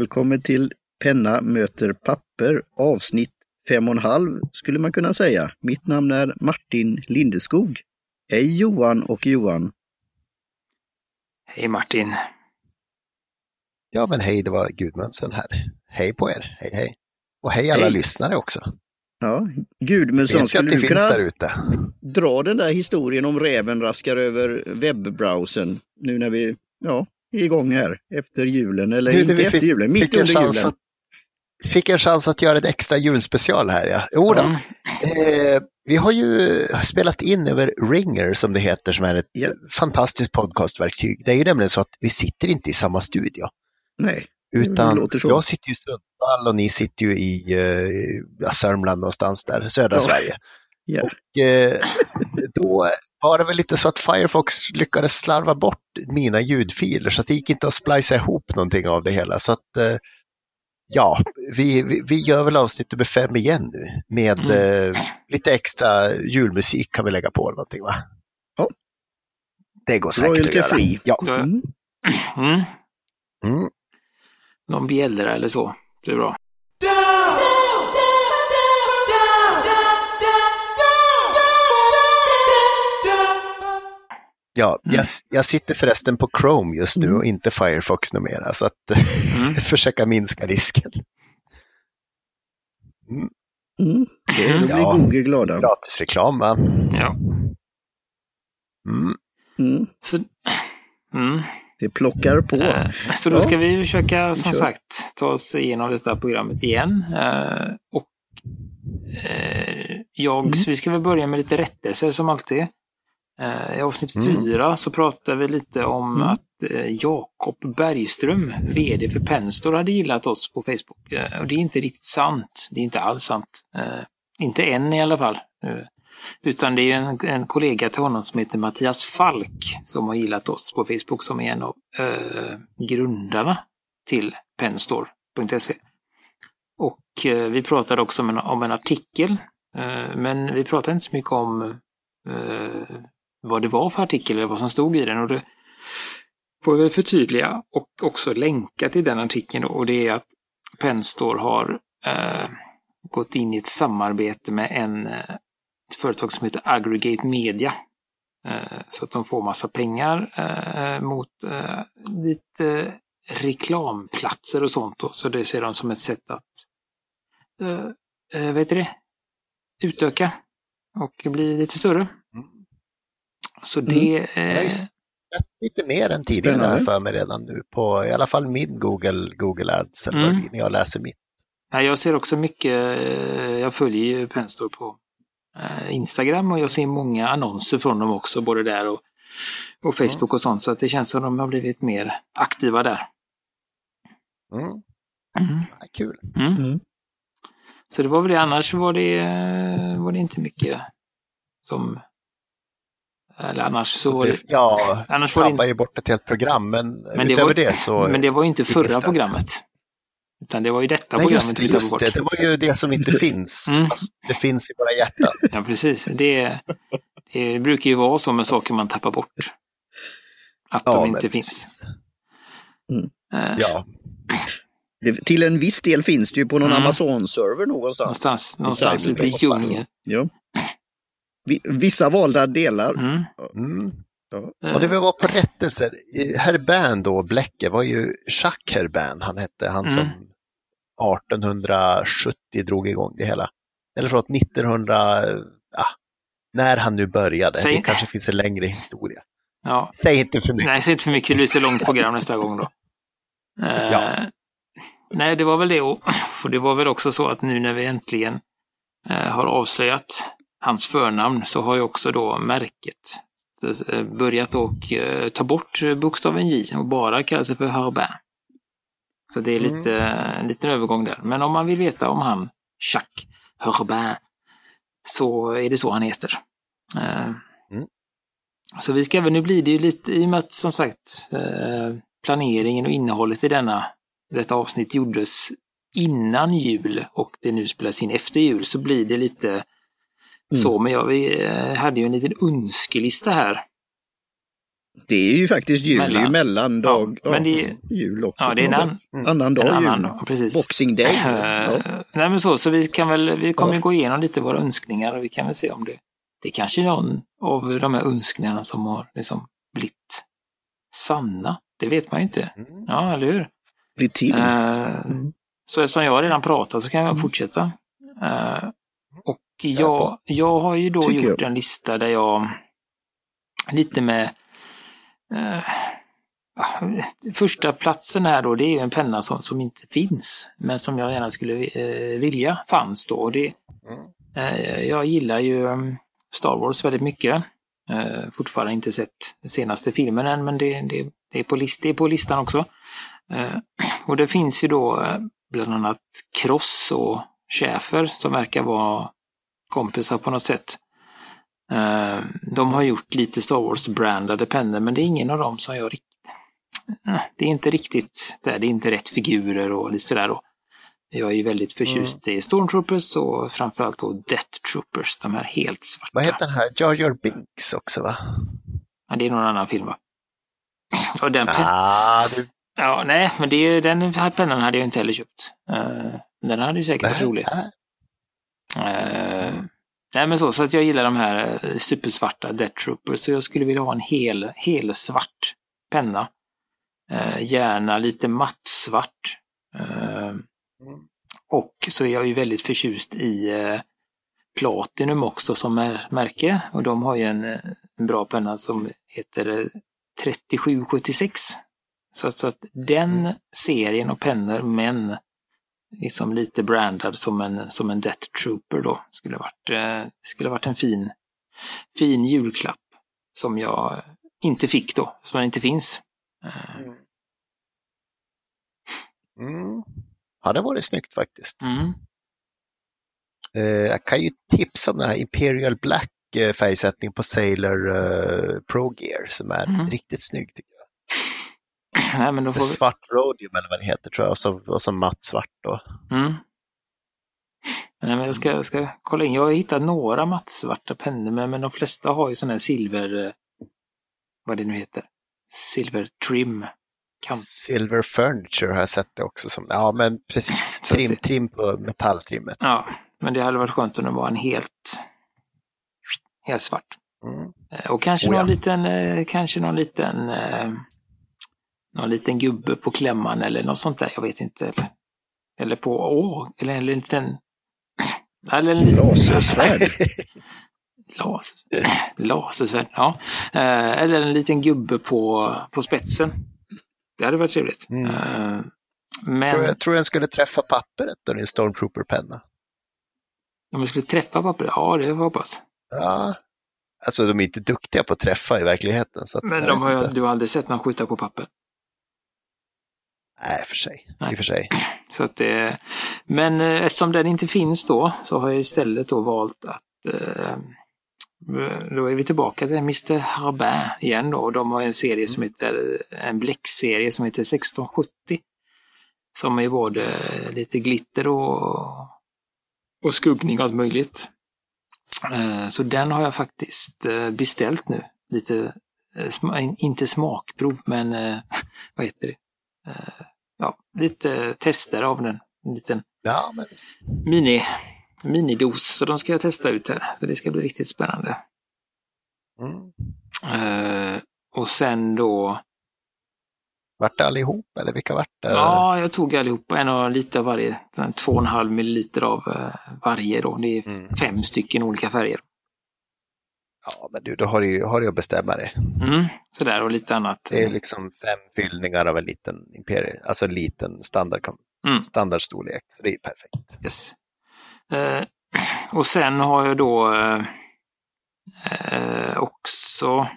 Välkommen till Penna möter papper avsnitt fem och en halv skulle man kunna säga. Mitt namn är Martin Lindeskog. Hej Johan och Johan! Hej Martin! Ja men hej, det var Gudmundsen här. Hej på er, hej hej! Och hej alla Hej. lyssnare också. Ja, Gudmundsson, att skulle du kunna dra den där historien om räven raskar över webbrowsern nu när vi ja, igång här efter julen, eller Du, inte vi efter fick- julen, mitt fick en under chans julen. Att, fick en chans att göra ett extra julspecial här ja. Jo då. Mm. Eh, vi har ju spelat in över Ringer som det heter som är ett Ja. fantastiskt podcastverktyg. Det är ju nämligen så att vi sitter inte i samma studio. Nej, Utan jag sitter ju i Sundsvall och ni sitter ju i eh, Sörmland någonstans där, södra Ja. Sverige. ja. Och, eh, då var det väl lite så att Firefox lyckades slarva bort mina ljudfiler så att det gick inte att splicea ihop någonting av det hela. Så att eh, ja, vi, vi, vi gör väl avsnitt nummer fem igen nu med Mm. eh, lite extra julmusik kan vi lägga på eller någonting va? Ja. Det går säkert att Royalty göra. free. Ja. Ja. Mm. Mm. Mm. Någon bjällra eller så. Det är bra. Ja, Mm. jag, jag sitter förresten på Chrome just nu Mm. och inte Firefox numera så att Mm. försöka minska risken. Mm. Det, då blir Ja. Google glada. Gratisreklam va? Ja. Mm. Mm. Så, mm. Det plockar på. Eh, så då Ja. ska vi försöka, Vi som kör. sagt, ta oss igenom detta programmet igen. Eh, och eh, jag, Mm. så vi ska väl börja med lite rättelser som alltid. Eh, I avsnitt Mm. fyra så pratade vi lite om Mm. att eh, Jakob Bergström, VD för Penstore, hade gillat oss på Facebook. Eh, och det är inte riktigt sant. Det är inte alls sant. Inte än i alla fall. Utan det är en, en kollega till honom som heter Mattias Falk som har gillat oss på Facebook som är en av eh, grundarna till Penstore.se. Och eh, vi pratade också om en, om en artikel, eh, men vi pratade inte så mycket om vad det var för artikel eller vad som stod i den. Och det får vi förtydliga och också länka till den artikeln. Då, och det är att Penstore har eh, gått in i ett samarbete med en, eh, ett företag som heter Aggregate Media. Eh, så att de får massa pengar eh, mot eh, lite reklamplatser och sånt. Då. Så det ser de som ett sätt att eh, eh, vet du det? utöka och bli lite större. Så det... Jag har ju Eh, lite mer än tidigare Spännande. här för mig redan nu på i alla fall min Google, Google Ads eller det Mm. när jag läser mitt. nej, jag ser också mycket, eh, jag följer ju Penstore på eh, Instagram och jag ser många annonser från dem också, både där och, och Facebook och sånt. Så att det känns som de har blivit mer aktiva där. Mm. Mm. Ja, kul. Mm. Mm. Så det var väl det. Annars var det, eh, var det inte mycket som... Eller annars så var det... Ja, Annars var det ju bort ett helt program men, Men det utöver var- det så... men det var ju inte förra programmet. Utan det var ju detta Nej, programmet just det, vi tappade just bort. det. Det var ju det som inte finns, Mm. fast det finns i våra hjärtan. Ja, precis. Det, det brukar ju vara så med saker man tappar bort. Att Ja, de men inte finns. precis. Eh, Ja, Det, till en viss del finns det ju på någon Mm. Amazon-server någonstans. Någonstans, någonstans ute i djungeln. Ja. Vi- Vissa valda delar. Mm. mm. Ja. Och det vi var på rättelser, Herbin då, Blecke, var ju Jacques Herbin, han hette, han som Mm. 1870 drog igång det hela. Eller förlåt, 1900, ja, när han nu började. Säg- Det kanske finns en längre historia. Ja. Säg inte för mycket. Nej, säg inte för mycket. Det blir så långt program nästa gång då. Eh, Ja. Nej, det var väl det. Och för det var väl också så att nu när vi äntligen eh, har avslöjat hans förnamn så har ju också då märket eh, börjat och eh, ta bort bokstaven J och bara kalla sig för Herbin. Så det är Mm. lite, en liten övergång där. Men om man vill veta om han, Jacques Herbin, så är det så han heter. Eh, Mm. Så vi ska även, nu blir det ju lite, i och med att som sagt planeringen och innehållet i denna, detta avsnitt gjordes innan jul och det nu spelas in efter jul så blir det lite så. Men jag vi, eh, hade ju en liten önskelista här Det är ju faktiskt jul, Mellan. det är ju mellandag. Ja, men det är- jul också. Ja, det är en, an, annan dag en jul. annan dag. Precis. Boxing day. Eh, Ja. Nej men så, så vi kan väl, vi kommer Ja. gå igenom lite våra önskningar och vi kan väl se om det, det kanske är någon av de här önskningarna som har liksom blivit sanna. Det vet man ju inte. Mm. Ja, eller hur? Blir till. Eh, Mm. Så eftersom jag redan pratat så kan jag fortsätta. Eh, och Ja, jag, jag har ju då gjort en lista där jag lite med eh, Första platsen här då, det är ju en penna som, som inte finns, men som jag gärna skulle eh, vilja fanns då. Det, Mm. eh, jag gillar ju um, Star Wars väldigt mycket. Eh, fortfarande inte sett den senaste filmen än, men det, det, det, är, på list, det är på listan också. Eh, och det finns ju då eh, bland annat Cross och Schäfer som verkar vara kompisar på något sätt. Eh, de har gjort lite Star Wars-brandade pennor, men det är ingen av dem som jag riktigt... Det är inte riktigt där, det är inte rätt figurer och lite sådär då. Jag är ju väldigt förtjust i Stormtroopers och framförallt då Death Troopers, de här helt svarta. Vad heter den här? Jar Jar Binks också va? Ja, det är någon annan film va? Och den Ah, du... Ja, nej, men det, är- den här pennan hade jag inte heller köpt. Eh, den hade ju säkert varit rolig. Nej. Eh, nej men så, så att jag gillar de här eh, supersvarta Death Troopers. Så jag skulle vilja ha en hel, hel svart penna. Eh, gärna lite mattsvart. Eh, Mm. och så är jag ju väldigt förtjust i eh, Platinum också som är märke. Och de har ju en, eh, en bra penna som heter eh, 3776. Så, att- så att den Mm. serien och pennor, men liksom lite brandad som en, som en Death Trooper då, skulle varit, eh, skulle varit en fin, fin julklapp som jag inte fick då, som inte finns. Eh, Mm. Ja, det var det snyggt faktiskt. Mm. Eh, jag kan ju tipsa om den här Imperial Black eh, färgsättning på Sailor eh, Pro Gear som är Mm. riktigt snygg. Tycker jag. Nej, men då får svart rhodium eller vad det heter tror jag och så, och så matt svart då. Mm. Nej, men jag ska, jag ska kolla in. Jag har hittat några mattsvarta pennor, men, men de flesta har ju sån här silver... eh, Vad det nu heter. Silver trim. Kant. Silver Furniture har jag sett det också som. Ja, men precis. Trim, trim på metalltrimmet. Ja, men det hade varit skönt om det var en helt, helt svart. Mm. Eh, Och kanske Oh ja. någon liten, eh, kanske någon liten, någon liten gubbe på klämman eller något sånt där. Jag vet inte. Eller, eller på, åh, eller en liten, eller en liten Lasersvärd. Las, lasersvärd, ja. Eh, eller en liten gubbe på, på spetsen. Det hade varit trevligt. Mm. Eh, Tror, men jag tror den skulle träffa pappret då, din Stormtrooper-penna. om jag skulle träffa pappret, ja det jag hoppas. Ja, alltså de är inte duktiga på att träffa i verkligheten. Så Men jag de har, du har aldrig sett någon skjuta på papper? Nej, för sig. Nej. I och för sig. Så att det, men eh, eftersom den inte finns då så har jag istället då valt att eh, då är vi tillbaka till Mr. Harbin igen då. Och De har en serie som heter, en bläckserie som heter 1670. Som är både lite glitter och, och skuggning och allt möjligt. Eh, Så den har jag faktiskt beställt nu. Lite, inte smakprov, men vad heter det? Ja, lite tester av den. En liten Ja, men mini, minidos, så de ska jag testa ut här. Så det ska bli riktigt spännande. Mm. Eh, och sen då, Vart det allihop eller vilka vart det? ja, jag tog allihopa, en och lite av varje, två och en halv milliliter av eh, varje då. Det är Mm. fem stycken olika färger. Ja, men du, då har du ju har du att bestämma det. Mm, sådär och lite annat. Det är liksom fem fyllningar av en liten imperie, alltså en liten standard, Mm. standardstorlek. Så det är perfekt. Yes. Eh, och sen har jag då eh, eh, också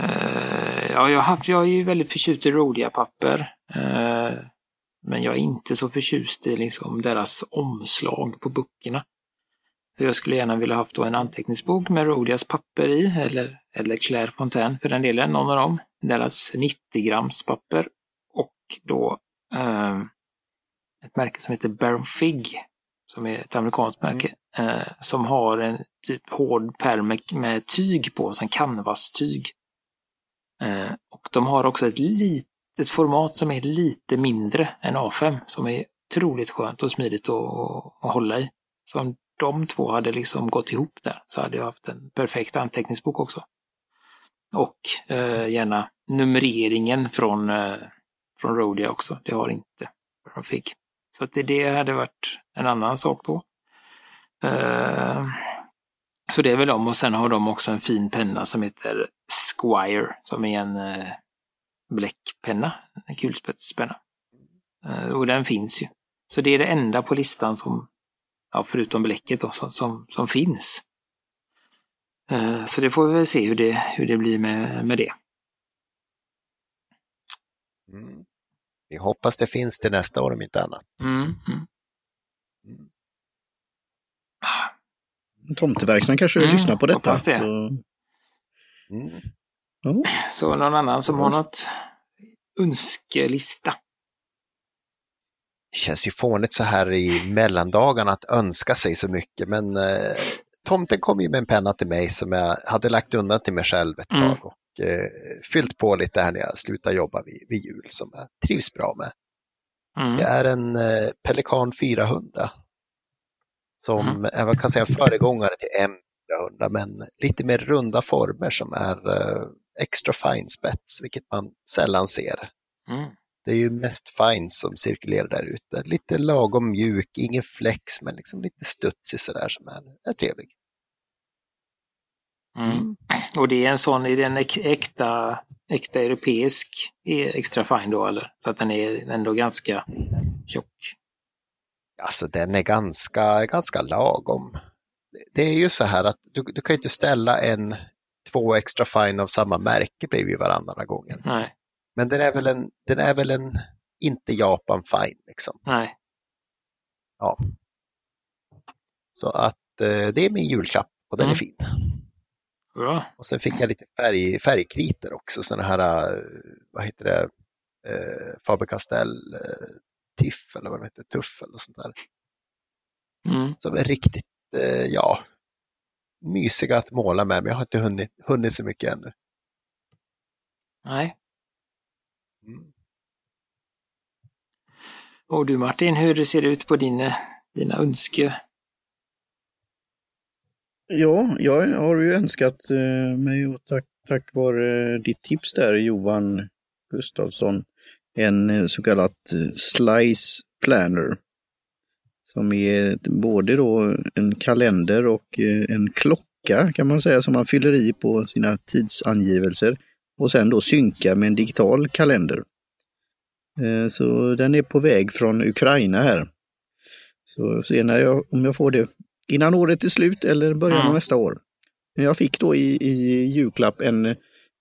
eh, ja, jag, har haft, jag är ju väldigt förtjust i Rhodia-papper. Eh, men jag är inte så förtjust i liksom deras omslag på böckerna. Så jag skulle gärna vilja haft en anteckningsbok med Rhodias papper i, eller, eller Claire Fontaine för den delen, någon av dem. Deras 90 grams papper. Och då eh, ett märke som heter Baron Fig som är ett amerikanskt märke, eh, som har en typ hård pärm med, med tyg på, som canvas-tyg. Eh, och de har också ett litet format som är lite mindre än A5, som är otroligt skönt och smidigt att, att hålla i. Så om de två hade liksom gått ihop där så hade jag haft en perfekt anteckningsbok också. Och eh, gärna numreringen från, eh, från Rodia också. Det har inte jag fick. Så att det, det hade varit en annan sak då. Eh, så det är väl de och sen har de också en fin penna som heter Squire som är en eh, bläckpenna, en kulspetspenna. Eh, och den finns ju. Så det är det enda på listan som, ja, förutom bläcket då, som, som, som finns. Eh, så det får vi väl se hur det, hur det blir med, med det. Mm. Vi hoppas det finns till nästa år om inte annat. Mm, mm. Tomteverkstan kanske Mm, lyssnar på detta. hoppas det. Så, Mm. Så någon annan som har något önskelista? Det känns ju fånigt så här i mellandagarna att önska sig så mycket men eh, tomten kom ju med en penna till mig som jag hade lagt undan till mig själv ett Mm. tag och eh, fyllt på lite här när jag slutar jobba vid, vid jul som jag trivs bra med. Mm. Det är en eh, Pelikan 400 som Mm. är vad kan säga, föregångare till M400 men lite mer runda former som är eh, extra fine spets vilket man sällan ser. Mm. Det är ju mest fine som cirkulerar där ute. Lite lagom mjuk, ingen flex men liksom lite studsig sådär som är, är trevlig. Mm. Och det är en sån, är det en äk- äkta, äkta europeisk e- extra fine då eller? Så att den är ändå ganska tjock. Alltså den är ganska, ganska lagom. Det är ju så här att du, du kan ju inte ställa en två extra fine av samma märke bredvid varandra gånger. Nej, Men den är väl en, den är väl en inte Japan fine liksom. nej. Så att eh, det är min julklapp och den Mm. är fin. Bra. Och sen fick jag lite färg, färgkriter också, sådana här, eh, vad heter det, eh, Faber-Castell eh, Tiff eller vad det heter, Tuff eller sånt där. Mm. Som är riktigt, eh, ja, mysiga att måla med, men jag har inte hunnit, hunnit så mycket ännu. Nej. Mm. Och du Martin, hur ser det ut på din, dina önske? ja, jag har ju önskat eh, mig och tack, tack vare ditt tips där Johan Gustafsson en eh, så kallad eh, slice planner. Som är både då en kalender och en klocka kan man säga som man fyller i på sina tidsangivelser och sen då synkar med en digital kalender. Eh, Så den är på väg från Ukraina här. Så se när jag, om jag får det innan året är slut eller början av Mm. nästa år. Men jag fick då i, i julklapp en,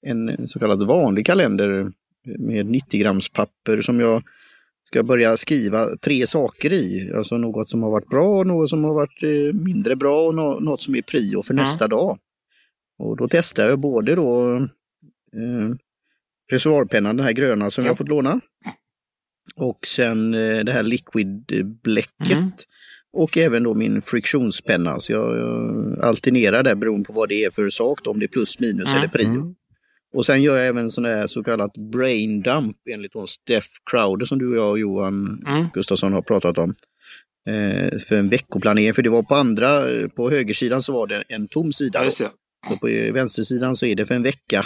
en så kallad vanlig kalender med 90 grams papper som jag ska börja skriva tre saker i. Alltså något som har varit bra, något som har varit eh, mindre bra och nå- något som är prio för Mm. nästa dag. Och då testar jag både då eh, reservoarpennan, den här gröna som Ja. jag fått låna. Och sen eh, det här liquid-bläcket. Mm. Och även då min friktionspenna. Så jag, jag alternerar där beroende på vad det är för sak, då, om det är plus, minus Mm. eller prio. Mm. Och sen gör jag även sån där så kallat brain dump enligt hon Steph Crowder som du och jag och Johan Mm. Gustafsson har pratat om. Eh, för en veckoplanering, för det var på andra, på högersidan så var det en tom sida. Ja, på vänstersidan så är det för en vecka.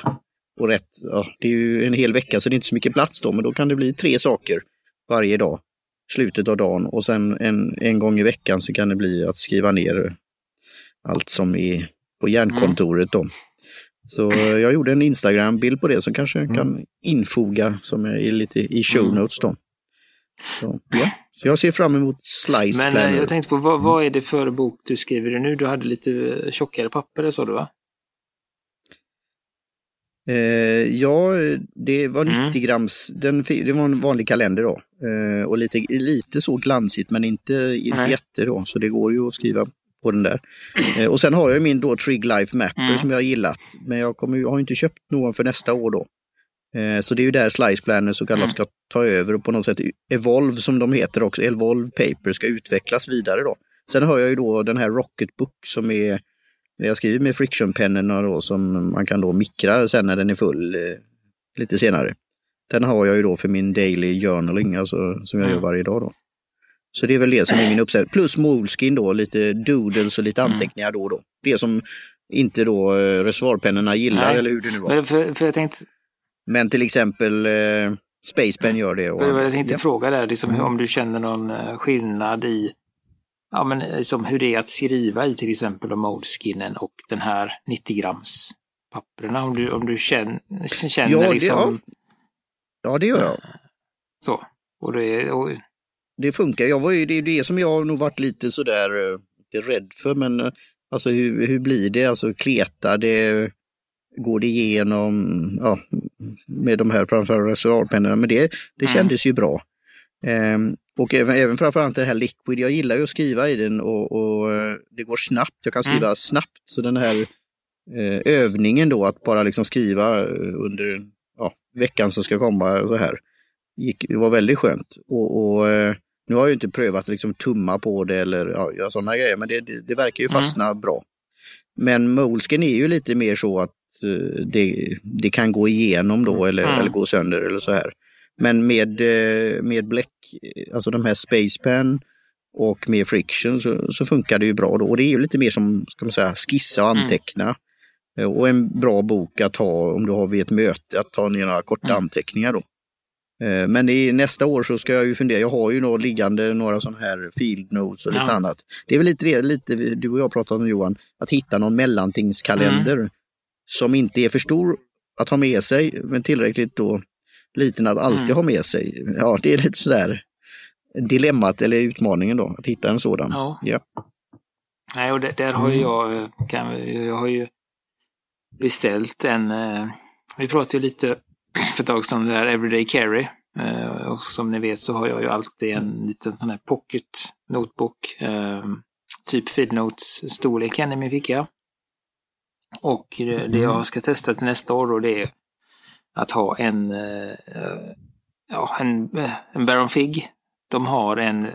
Och rätt, ja, det är ju en hel vecka så det är inte så mycket plats då, men då kan det bli tre saker varje dag. Slutet av dagen och sen en, en gång i veckan så kan det bli att skriva ner allt som är på järnkontoret då. Så jag gjorde en Instagram-bild på det som kanske jag kan infoga som är lite i show Mm. notes då. Så, ja. så jag ser fram emot Slice Men eh, Planner. jag tänkte på, vad, vad är det för bok du skriver nu? Du hade lite tjockare papper, sa du va? Eh, ja, det var Mm. 90 grams, den, det var en vanlig kalender då. Eh, och lite, lite så glansigt men inte, inte Nej. jätte då, så det går ju att skriva på den där. Eh, och sen har jag min då Trig Life Mapper Mm. som jag gillat, men jag kommer, ju- har inte köpt någon för nästa år då. Eh, så det är ju där Slice Planner så kallat Mm. ska ta över och på något sätt Evolve som de heter också, Evolve Paper ska utvecklas vidare då. Sen har jag ju då den här Rocketbook som är, jag skriver med frictionpennorna då som man kan då mikra sen när den är full eh, lite senare. Den har jag ju då för min daily journaling, alltså som jag gör Mm. varje dag då. Så det är väl det som är min uppsättning. Plus Moleskin då, lite doodles och lite Mm. anteckningar då och då. Det som inte då eh, reservoarpennorna gillar Nej. eller hur det nu var. Men För, för jag tänkte, Men till exempel eh, Spacepen gör det. Och, jag tänkte ja. fråga där, liksom, Mm. om du känner någon eh, skillnad i ja, men, liksom, hur det är att skriva i till exempel om Moleskinen och den här 90 grams papperna. Om du, om du känner, känner Ja, det- liksom ja, det gör jag. så. Och det, och, Det funkar. Jag var ju, det är det som jag nog varit lite sådär eh, lite rädd för. Men eh, alltså hur, hur blir det? Alltså kleta, det går det igenom ja, med de här framförallt reservoarpennorna. Men det, det Mm. kändes ju bra. Ehm, och även, även framförallt det här liquid. Jag gillar ju att skriva i den och, och eh, det går snabbt. Jag kan skriva snabbt. Så den här eh, övningen då att bara liksom skriva eh, under ja, veckan som ska komma och så här. Gick, var väldigt skönt. Och, och eh, nu har jag ju inte prövat att liksom tumma på det eller ja, göra sådana grejer, men det, det, det verkar ju Mm. fastna bra. Men Moleskin är ju lite mer så att det, det kan gå igenom då eller, Mm. eller gå sönder eller så här. Men med, eh, med bläck, alltså de här Spacepan och med friction så, så funkar det ju bra då. Och det är ju lite mer som, ska man säga, skissa och Mm. anteckna. Eh, Och en bra bok att ha om du har vid ett möte, att ta ner några korta Mm. anteckningar då. Eh, Men i nästa år så ska jag ju fundera, jag har ju då liggande några sådana här field notes och lite Ja. annat. Det är väl lite lite du och jag pratat om Johan, att hitta någon mellantingskalender Mm. som inte är för stor att ha med sig, men tillräckligt då liten att alltid Mm. ha med sig. Ja, det är lite sådär dilemmat eller utmaningen då, att hitta en sådan. Ja. Ja. Nej, och där, där har Mm. jag, eh, kan, jag har ju beställt en, eh, vi pratade ju lite för ett tag sedan om det här Everyday Carry. Eh, och som ni vet så har jag ju alltid en liten sån här pocket notebook, eh, typ Field Notes storleken i min ficka. Och det, det jag ska testa till nästa år då det är att ha en, eh, ja, en, en Baron Fig. De har en,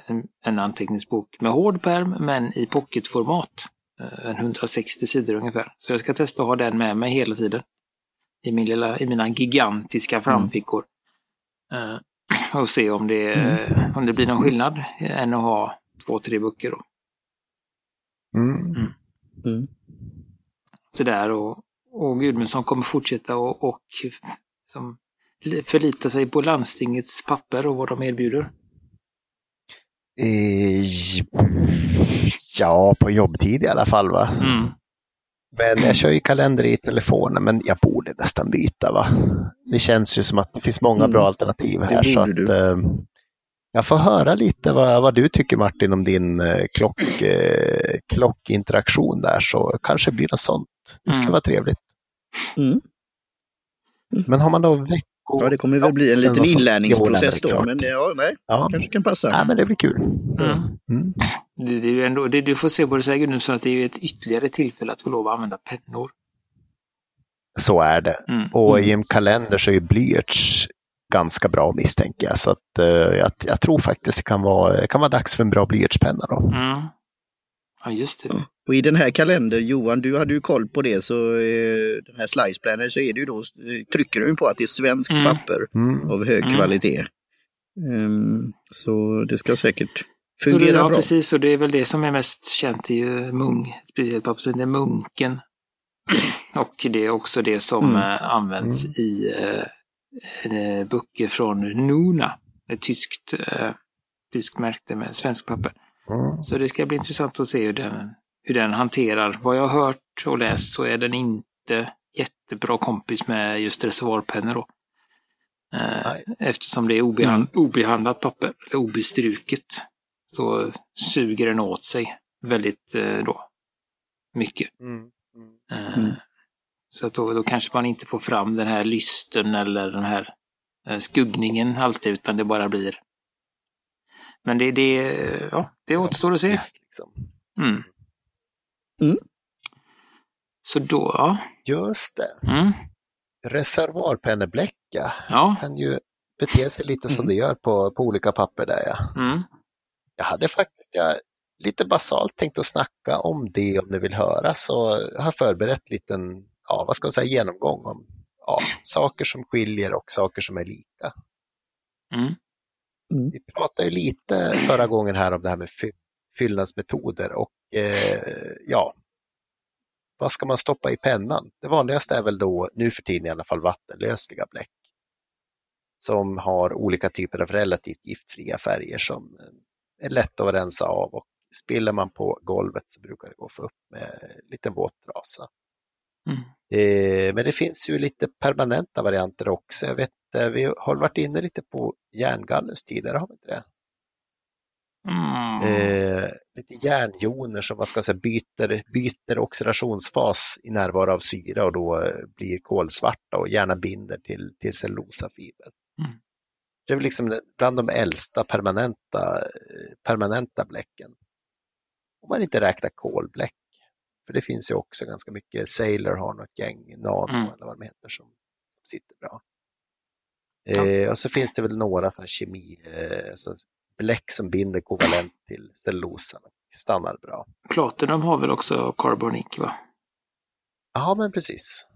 en, anteckningsbok med hård pärm men i pocketformat. Eh, En 160 sidor ungefär. Så jag ska testa att ha den med mig hela tiden. I, min lilla, i mina gigantiska framfickor. Eh, och se om det, eh, om det blir någon skillnad än att ha två, tre böcker. Då. Mm. Mm. Sådär och, och Gudmundsson kommer fortsätta och, och som, förlita sig på landstingets papper och vad de erbjuder. Eh, ja, på jobbtid i alla fall va. Mm. Men jag kör ju kalender i telefonen, men jag borde nästan byta va. Det känns ju som att det finns många Mm. bra alternativ här. Så att, du. eh, jag får höra lite vad, vad du tycker Martin om din eh, klock, eh, klockinteraktion där, så kanske blir det sånt. Det ska Mm. vara trevligt. Mm. Men har man då veckor... Ja, det kommer väl bli en liten inlärningsprocess då, men ja, nej, Ja, kanske kan passa. ja men det blir kul. Mm. Mm. Det, det är ju ändå, det, du får se på det så här Gudmundsson att det är ett ytterligare tillfälle att få lov att använda pennor. Så är det. Mm. Och i en kalender så är blyerts ganska bra misstänker jag. Så att, eh, jag, jag tror faktiskt det kan vara, det kan vara dags för en bra blyertspenna då. Mm. Ja, just det. Och i den här kalendern, Johan, du hade ju koll på det, så eh, den här Slice Planner så är det ju då, eh, trycker du på att det är svenskt Mm. papper Mm. av hög Mm. kvalitet. Ehm, så det ska säkert Så det, fungera ja, bra. precis. Och det är väl det som är mest känt, är ju mung, ett speciellt papper som heter Munken. Och det är också det som Mm. eh, används i eh, eh, böcker från Nuna, ett tyskt, eh, tyskt märke med svensk papper. Mm. Så det ska bli intressant att se hur den, hur den hanterar. Vad jag har hört och läst så är den inte jättebra kompis med just reservoarpennor då. Eh, Nej. eftersom det är obehand, obehandlat papper, eller obestruket, så suger den åt sig väldigt eh, då, mycket. Mm. Eh, Mm. Så att då, då kanske man inte får fram den här lysten eller den här eh, skuggningen alltid, utan det bara blir... Men det, det, ja, det återstår att se. Liksom. Mm. Mm. Så då, ja. Just det. Mm. Reservoarpennebläcka Ja. kan ju bete sig lite som Mm. det gör på, på olika papper där ja. Mm. Jag hade faktiskt, jag, lite basalt tänkt att snacka om det om ni vill höra så har jag förberett liten, ja vad ska man säga, genomgång om ja, saker som skiljer och saker som är lika. Mm. Vi pratade ju lite förra gången här om det här med fy- fyllnadsmetoder och eh, ja, vad ska man stoppa i pennan? Det vanligaste är väl då, nu för tiden i alla fall, vattenlösliga bläck. Som har olika typer av relativt giftfria färger som eh, är lätta att rensa av och spiller man på golvet så brukar det gå att få upp med en liten våt trasa. Mm. Eh, men det finns ju lite permanenta varianter också. Jag vet, eh, vi har varit inne lite på järngallus tidigare, har vi inte det? Mm. Eh, lite järnjoner som vad ska säga, byter, byter oxidationsfas i närvaro av syra och då eh, blir kolsvarta och gärna binder till, till cellulosafiber. Mm. Det är liksom bland de äldsta permanenta, eh, permanenta bläcken. Om man inte räknar kolbläck. För det finns ju också ganska mycket. Sailor har något gäng, Nano Mm. eller vad de heter som, som sitter bra. Eh, och så finns det väl några sådana kemi, eh, så bläck som binder kovalent till cellulosan stannar bra. Platinum har väl också Carbon Ink va? Ja, men precis.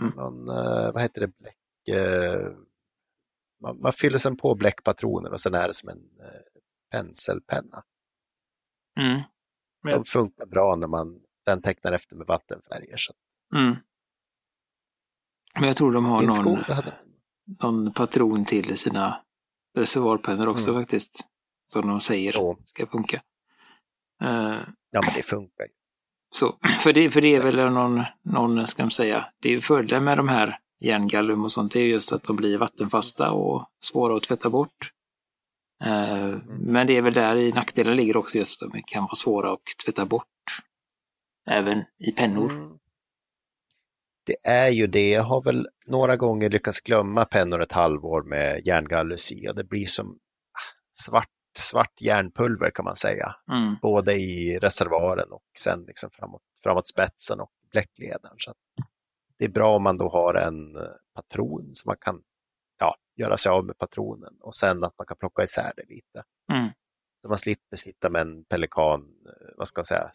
Mm. Någon, eh, vad heter det, bläck, eh, man, man fyller sen på bläckpatroner och sen är det som en eh, penselpenna Mm. Men- som funkar bra när man den tecknar efter med vattenfärger. Så Mm. Men jag tror de har någon, någon patron till sina reservoarpennor också Mm. faktiskt. Som de säger Jo. ska funka. Eh, ja men det funkar ju. så, för, det, för det är väl någon, någon, ska man säga, det är fördelen med de här järngallum och sånt, det är just att de blir vattenfasta och svåra att tvätta bort. Eh, Men det är väl där i nackdelen ligger också just att de kan vara svåra att tvätta bort. Även i pennor. Mm. Det är ju det. Jag har väl några gånger lyckats glömma pennor ett halvår med järngallus i och det blir som ah, svart, svart järnpulver kan man säga. Mm. Både i reservoaren och sen liksom framåt, framåt spetsen och bläckledaren. Så det är bra om man då har en eh, patron så man kan ja, göra sig av med patronen och sen att man kan plocka isär det lite. Mm. Så man slipper sitta med en pelikan, eh, vad ska man säga,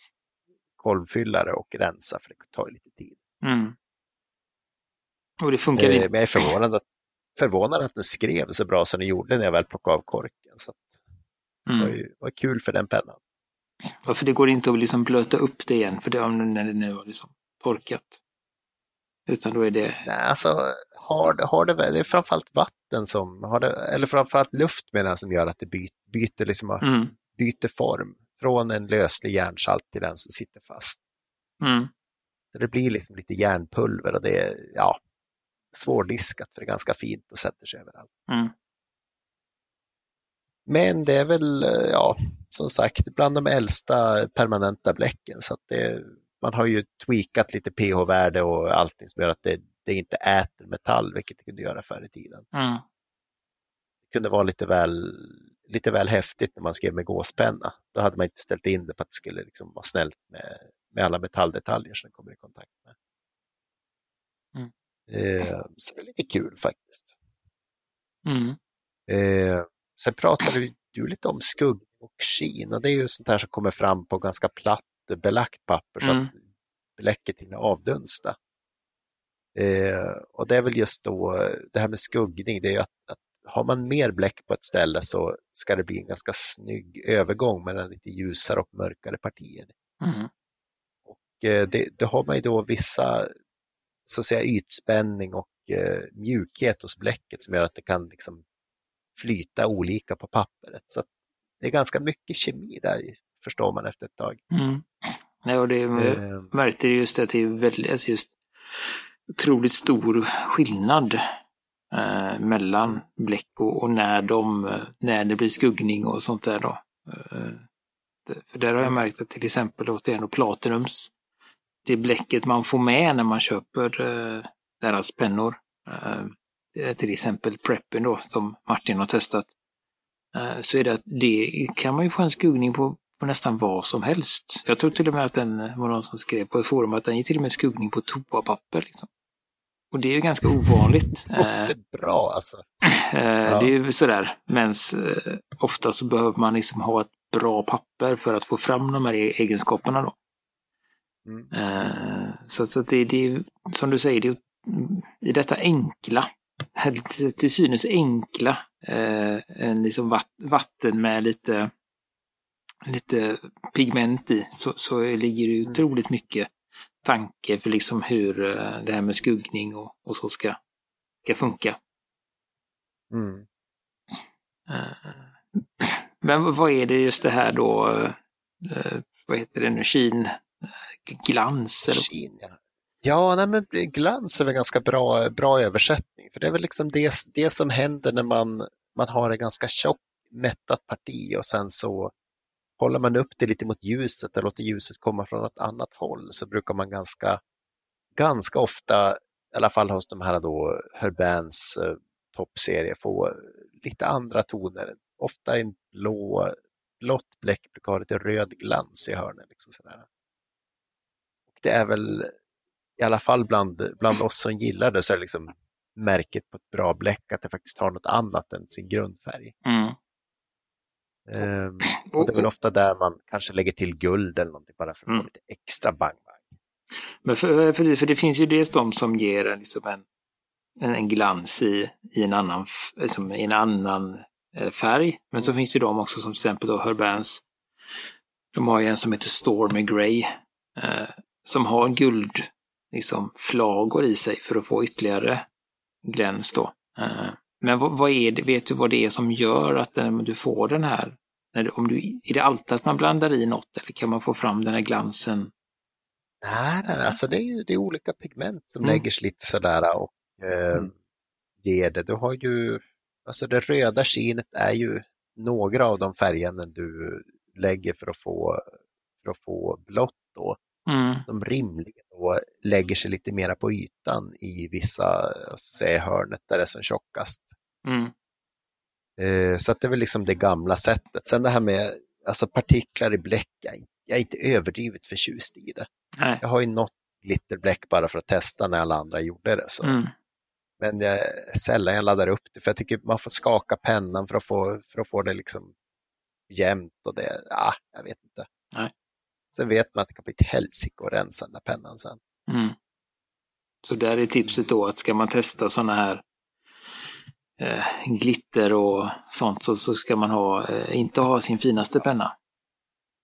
kolvfyllare och rensa för det tar lite tid. Mm. Och det funkar Eh. Men jag är förvånad att, förvånad att den skrev så bra som den gjorde när jag väl plockade av korken. Så att det var, Mm. ju, var kul för den pennan. Varför det går inte att liksom blöta upp det igen, för det, om- när det nu har liksom torkat. Utan då är det... Nej, alltså har har det, det är framförallt vatten som, har det, eller framförallt luft menar som gör att det byter, byter, liksom, Mm. byter form. Från en löslig järnsalt till den som sitter fast. Mm. Så det blir liksom lite järnpulver och det är ja, svårdiskat för det är ganska fint och sätter sig överallt. Mm. Men det är väl, eh, ja, som sagt, bland de äldsta permanenta bläcken. Så att det, man har ju tweakat lite pH-värde och allting som gör att det, det inte äter metall, vilket det kunde göra förr i tiden. Mm. Det kunde vara lite väl, lite väl häftigt när man skrev med gåspenna. Då hade man inte ställt in det på att det skulle liksom vara snällt med, med alla metalldetaljer som den kommer i kontakt med. Mm. Eh, så det är lite kul faktiskt. Mm. Eh, sen pratade du lite om skin och det är ju sånt här som kommer fram på ganska platt belagt papper så Mm. att bläcket hinner avdunsta. Eh, och det är väl just då det här med skuggning, det är ju att, att har man mer bläck på ett ställe så ska det bli en ganska snygg övergång mellan lite ljusare och mörkare partier. Mm. Och eh, det, det har man ju då vissa så att säga ytspänning och eh, mjukhet hos bläcket som gör att det kan liksom flyta olika på pappret. Så det är ganska mycket kemi där, förstår man efter ett tag. Mm. Och det jag Eh, märkte just att det är väldigt, alltså just otroligt stor skillnad eh, mellan bläck och, och när, de, när det blir skuggning och sånt där då. Eh, det, för där har jag märkt att till exempel återigen då Platinums, det bläcket man får med när man köper eh, deras pennor, eh, till exempel Preppen då, som Martin har testat, eh, så är det att det kan man ju få en skuggning på, på nästan vad som helst. Jag tror till och med att den var någon som skrev på ett forum att den ger till och med skuggning på toapapper. Liksom. Och det är ju ganska ovanligt. det Eh, är bra alltså. Eh, Det är ju sådär, men eh, ofta så behöver man liksom ha ett bra papper för att få fram de här e- egenskaperna. Då. Mm. Eh, så så det, det är som du säger, det är, i detta enkla, till- synes enkla, eh, en liksom vatt, vatten med lite, lite pigment i, så, så ligger det Mm. otroligt mycket tanke för liksom hur eh, det här med skuggning och, och så ska, ska funka. Mm. Eh, Men vad är det just det här då, vad heter det nu, kin, glans? Eller? Kin, ja. Ja, nej, men glans är väl ganska bra, bra översättning. För det är väl liksom det, det som händer när man, man har en ganska tjock mättat parti och sen så håller man upp det lite mot ljuset och låter ljuset komma från ett annat håll så brukar man ganska, ganska ofta, i alla fall hos de här då Herbans eh, toppserie, få lite andra toner. Ofta en blå, blått bläck brukar ha lite röd glans i hörnen. Liksom sådär. Och det är väl i alla fall bland, bland oss som gillar det så är det liksom märket på ett bra bläck att det faktiskt har något annat än sin grundfärg. Mm. Ehm, och det är väl ofta där man kanske lägger till guld eller någonting bara för att Mm. få lite extra bang bang. Men för, för, det, för det finns ju dels de som ger en, liksom en, en, en glans i, i en annan, liksom, i en annan eh, färg. Men så finns det de också som till exempel då Herbans. De har ju en som heter Stormy Grey. Eh, som har guld, liksom flagor i sig för att få ytterligare gläns då. Eh, men vad, är det, vet du vad det är som gör att du får den här? Om du, är det alltid att man blandar i något eller kan man få fram den här glansen? Nej, nej, alltså det är ju det är olika pigment som Mm. lägger sig lite sådär och eh, Mm. ger det. Du har ju, alltså det röda kinet är ju några av de färgerna du lägger för att få, för att få blått då. Mm. De rimligen då lägger sig lite mera på ytan i vissa, ska säga hörnet där det är som tjockast. Mm. Eh, Så att det är väl liksom det gamla sättet. Sen det här med alltså partiklar i bläck, jag är inte överdrivet förtjust i det. Nej. Jag har ju något glitterbläck bara för att testa när alla andra gjorde det. Så. Mm. Men jag, sällan jag laddar upp det för jag tycker man får skaka pennan för att få, för att få det liksom jämnt och det, ja, jag vet inte. Sen vet man att det kan bli ett helsike att rensa den där pennan sen. Mm. Så där är tipset då att ska man testa sådana här eh, glitter och sånt så, så ska man ha, eh, inte ha sin finaste penna.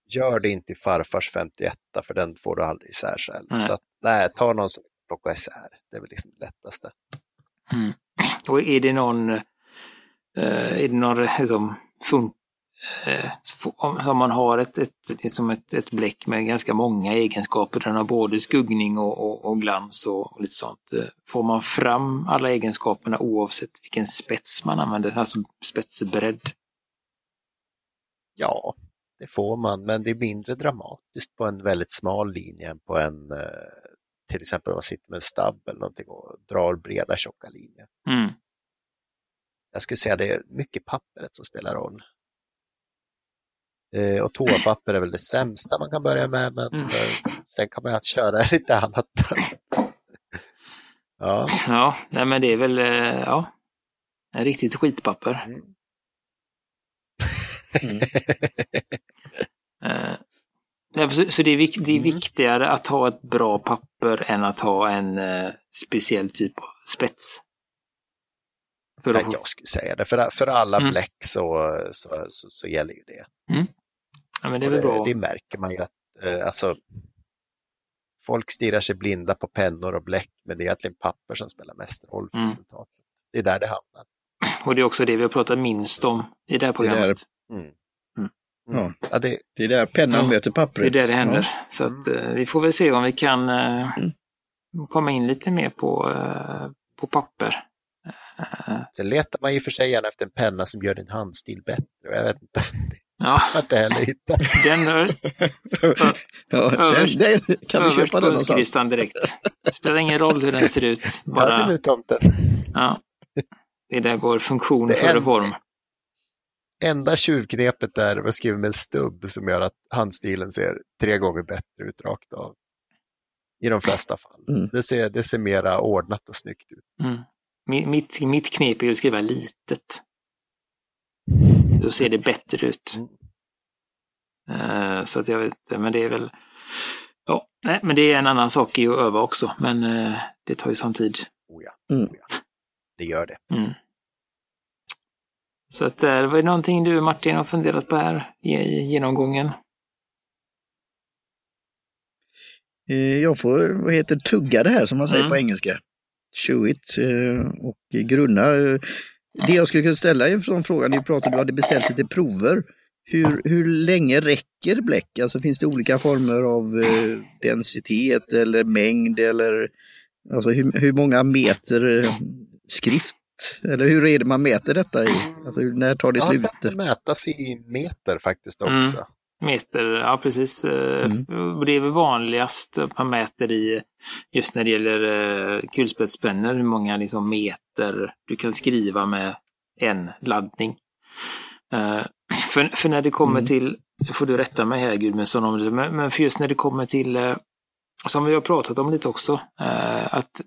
Gör det inte i farfars 51 för den får du aldrig isär själv. Nej. Så att, nej, ta någon som plockar isär. Det är väl liksom det lättaste. Mm. Och är det någon, eh, är det någon liksom, fun- eh, f- om om man har ett, ett, liksom ett, ett bläck med ganska många egenskaper, den har både skuggning och, och, och glans och, och lite sånt. eh, Får man fram alla egenskaperna oavsett vilken spets man använder, alltså spetsbredd? Ja, det får man, men det är mindre dramatiskt på en väldigt smal linje än på en, eh, till exempel om man sitter med en stabb eller någonting och drar breda tjocka linjer. Mm. Jag skulle säga det är mycket pappret som spelar roll. Eh, och toapapper är väl det sämsta man kan börja med, men Mm. eh, sen kan man lite lite annat. ja, Ja, nej men det är väl, eh, ja, en riktigt skitpapper. Mm. Mm. Så så det, är det är Mm. viktigare att ha ett bra papper än att ha en eh, speciell typ av spets. För Nej, jag skulle säga det. För, för alla Mm. bläck så, så, så, så gäller ju det. Ja, men det är det, bra. det märker man ju att eh, alltså, folk stirrar sig blinda på pennor och bläck, men det är egentligen papper som spelar mest roll för Mm. resultatet. Det är där det hamnar. Och det är också det vi har pratat minst om i det här programmet. Mm. Mm. Mm. Ja, det, Det är där pennan Ja, möter Det är pappret. där det händer. Ja. Så att, eh, vi får väl se om vi kan eh, Mm. komma in lite mer på, eh, på papper. Eh, sen letar man ju för sig gärna efter en penna som gör din handstil bättre. Jag vet inte, ja, inte heller hittat. den är ja, Överst- den, den, kan vi köpa den någonstans? direkt. Det spelar ingen roll hur den ser ut. Hör Bara, du nu tomten? ja. Det där går funktion Det är före en- form. Enda tjuvknepet är att skriva med en stubb som gör att handstilen ser tre gånger bättre ut rakt av. I de flesta fall. Mm. Det, ser, det ser mera ordnat och snyggt ut. Mm. Mi- Mitt, mitt knep är ju att skriva litet. Då ser det bättre ut. Mm. Eh, så att jag vet inte, men det är väl... Ja, nej, men det är en annan sak i att öva också, men eh, det tar ju sån tid. Oh ja, Mm. oh ja. Det gör det. Mm. Så att eh, det var någonting du Martin har funderat på här i, genomgången. Jag får, vad heter tugga det här som man säger Mm. på engelska. Chew it och grunna. Det jag skulle kunna ställa är en sån fråga, ni pratade, du hade beställt lite prover. Hur, hur länge räcker bläck? Alltså finns det olika former av eh, densitet eller mängd eller alltså hur, hur många meter eh, skrift? Eller hur är det man mäter detta i? Alltså, när tar det Jag har slut? det mätas i meter faktiskt Mm. Meter, ja precis. Eh, Mm. Det är väl vanligast att man mäter i, just när det gäller eh, kulspetspennor, hur många liksom, meter du kan skriva med en laddning. Eh, för, för när det kommer Mm. till, får du rätta mig här Gudmundsson om det, men, men för just när det kommer till, som vi har pratat om lite också, att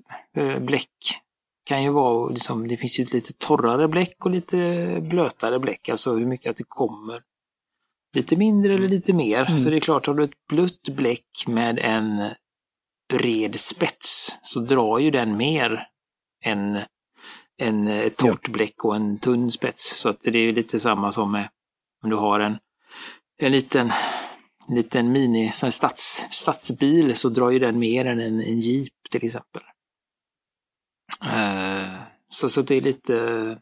bläck kan ju vara, liksom, det finns ju lite torrare bläck och lite blötare bläck, alltså hur mycket att det kommer lite mindre eller lite mer. Mm. Så det är klart, har du ett blött bläck med en bred spets så drar ju den mer än, än ett torrt bläck och en tunn spets. Så att det är lite samma som med om du har en, en liten, en liten mini här stads, stadsbil så drar ju den mer än en, en jeep till exempel. Eh, så, så det är lite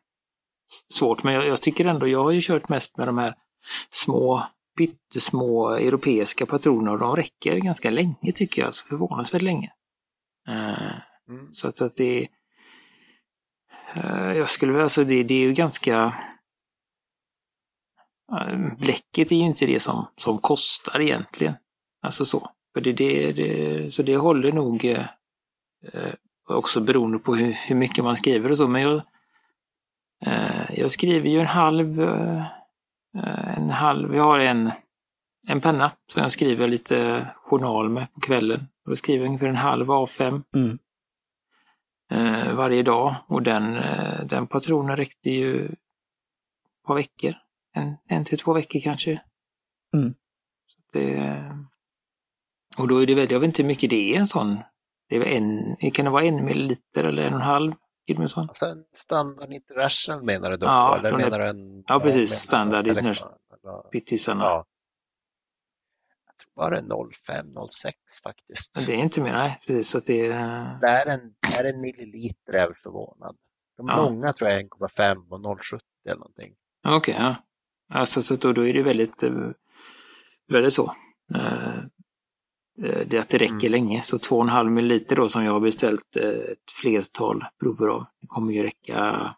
svårt, men jag, jag tycker ändå, jag har ju kört mest med de här små, pyttesmå europeiska patroner och de räcker ganska länge tycker jag, alltså förvånansvärt länge. Eh, Mm. så att, att det eh, jag skulle väl, alltså det, det är ju ganska eh, Bläcket är ju inte det som, som kostar egentligen. Alltså så. För det, det, det, så det håller nog eh, eh, också beroende på hur, hur mycket man skriver och så. Men jag, eh, jag skriver ju en halv, eh, en halv, jag har en, en penna som jag skriver lite journal med på kvällen. Då skriver jag ungefär en halv A5 Mm. eh, varje dag och den, eh, den patronen räckte ju ett par veckor. En, en till två veckor kanske. Mm. Det, och då är det väl, jag vet inte hur mycket det är en sån. Det är en, kan det vara en milliliter eller en och en halv? Gudmundsson? Alltså en standard international menar du då? Ja, eller menar du en... Ja, precis. Standard international. Pyttisarna. Ja. Jag tror bara 05, 06 faktiskt. Men det är inte mer, nej. Precis, så att det är... Det är en, det är en milliliter är jag väl förvånad. De Ja. långa tror jag är 1,5 och 0,70 eller någonting. Okej, ja. Alltså, så då, då är det väldigt, eh, väldigt så. Eh, Det att det räcker Mm. länge. Så 2,5 milliliter då som jag har beställt eh, ett flertal prover av. Det kommer ju räcka.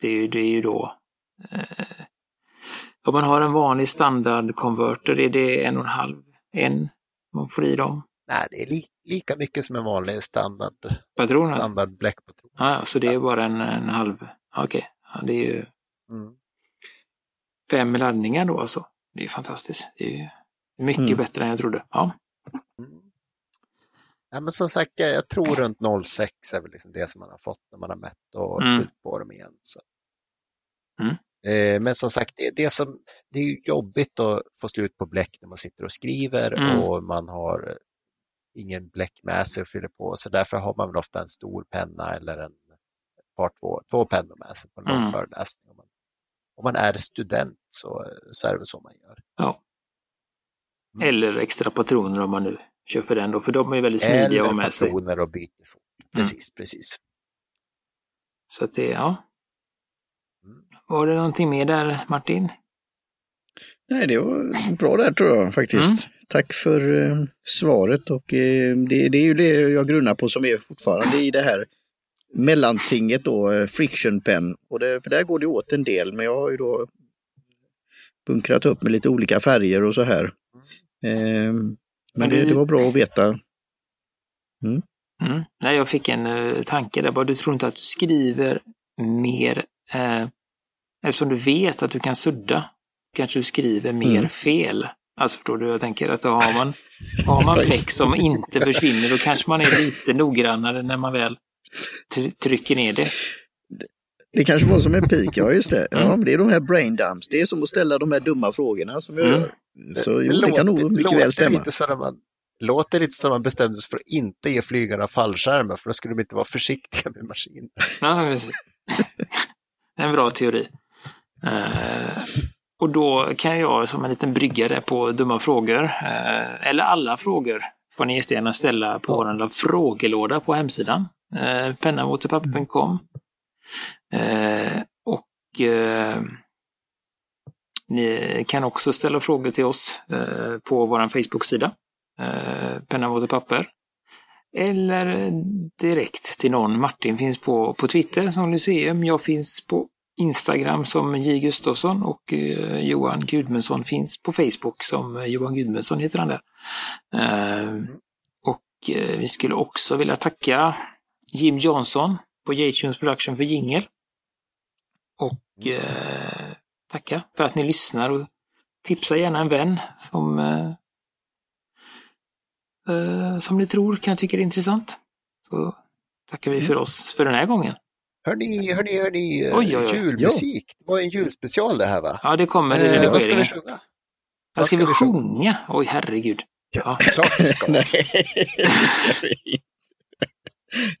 Det är ju, det är ju då. eh, Om man har en vanlig standardkonverter är det en och en halv, en man får i dem. Nej, det är li, lika mycket som en vanlig standard, Patroner? standard bläckpatron. Ja, så det är bara en, en halv. Okej, ja, det är ju Mm. fem laddningar då alltså. Det är ju fantastiskt. Det är ju mycket Mm. bättre än jag trodde. Ja. Mm. Ja, men som sagt, jag, tror runt 0,6 är väl liksom det som man har fått när man har mätt och Mm. fyllt på dem igen. Så. Mm. Eh, men som sagt, det, det, som, det är ju jobbigt att få slut på bläck när man sitter och skriver Mm. och man har ingen bläck med sig och fyller på. Så därför har man väl ofta en stor penna eller en par två, två pennor med sig på en lång Mm. föreläsning. Om man, om man är student så, så är det väl så man gör. ja. Mm. Eller extra patroner om man nu kör för den då. För de är väldigt smidiga att ha Eller med sig. Mm. patroner och byter fort. Precis, precis. Så att det, ja. Mm. Var det någonting mer där Martin? Nej, det var bra där tror jag faktiskt. Mm. Tack för eh, svaret och eh, det, det är ju det jag grunnar på som är fortfarande i det här mellantinget då, eh, friction pen. Och det, för där går det åt en del, men jag har ju då bunkrat upp med lite olika färger och så här. Eh, men det, det var bra att veta. Mm. Nej, jag fick en uh, tanke där bara. Du tror inte att du skriver mer eh, eftersom du vet att du kan sudda. Kanske du skriver mer Mm. fel. Alltså förstår du? Jag tänker att då har man, har man plex som inte försvinner då kanske man är lite noggrannare när man väl tr- trycker ner det. Det kanske var som en pik, ja just det. Ja, Mm. det är de här brain dumps. Det är som att ställa de här dumma frågorna som jag Mm. gör. Så jo, det kan nog mycket väl stämma. Lite så man, låter lite som man bestämde sig för att inte ge flygarna fallskärmar för då skulle de inte vara försiktiga med maskinen. Ja, precis. en bra teori. Uh, och då kan jag som en liten brygga där på dumma frågor, uh, eller alla frågor, får ni jättegärna ställa på vår frågelåda på hemsidan. Uh, pennamotorpapper.com. Uh, och uh, ni kan också ställa frågor till oss eh, på vår Facebook-sida. Eh, Penna, mot papper. Eller direkt till någon. Martin finns på, på Twitter som Lyceum. Jag finns på Instagram som J Gustafsson och eh, Johan Gudmundsson finns på Facebook som Johan Gudmundsson heter han där. Och vi skulle också vilja tacka Jim Johnson på J-Tunes Production för jingel. Och tacka för att ni lyssnar och tipsa gärna en vän som som ni tror kan tycka det är intressant. Så tackar vi för oss för den här gången. Hörni, hörni, hörni, oj, oj, oj. julmusik. Det var en julspecial det här va? Ja, det kommer i redigeringen. Vad ska vi sjunga? Vad ska, vi sjunga? Oj, herregud. Ja, klart vi ska. Nej,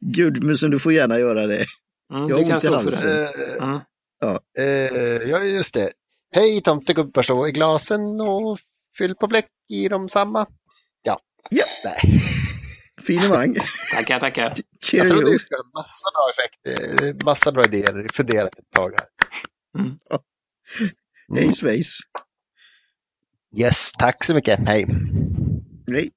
Gudmusen, du får gärna göra det. Mm, jag du stå för det. Mm. Ja. Uh, ja, just det. Hej tomtegubbar, så i glasen och fyll på bläck i dem samma. Ja. Ja. Nej. Finemang. tackar, tackar. Jag trodde vi skulle ha massa bra effekter, massa bra idéer, funderat ett tag här. Mm. Hej svejs. Yes, tack så mycket. Hej. Hej.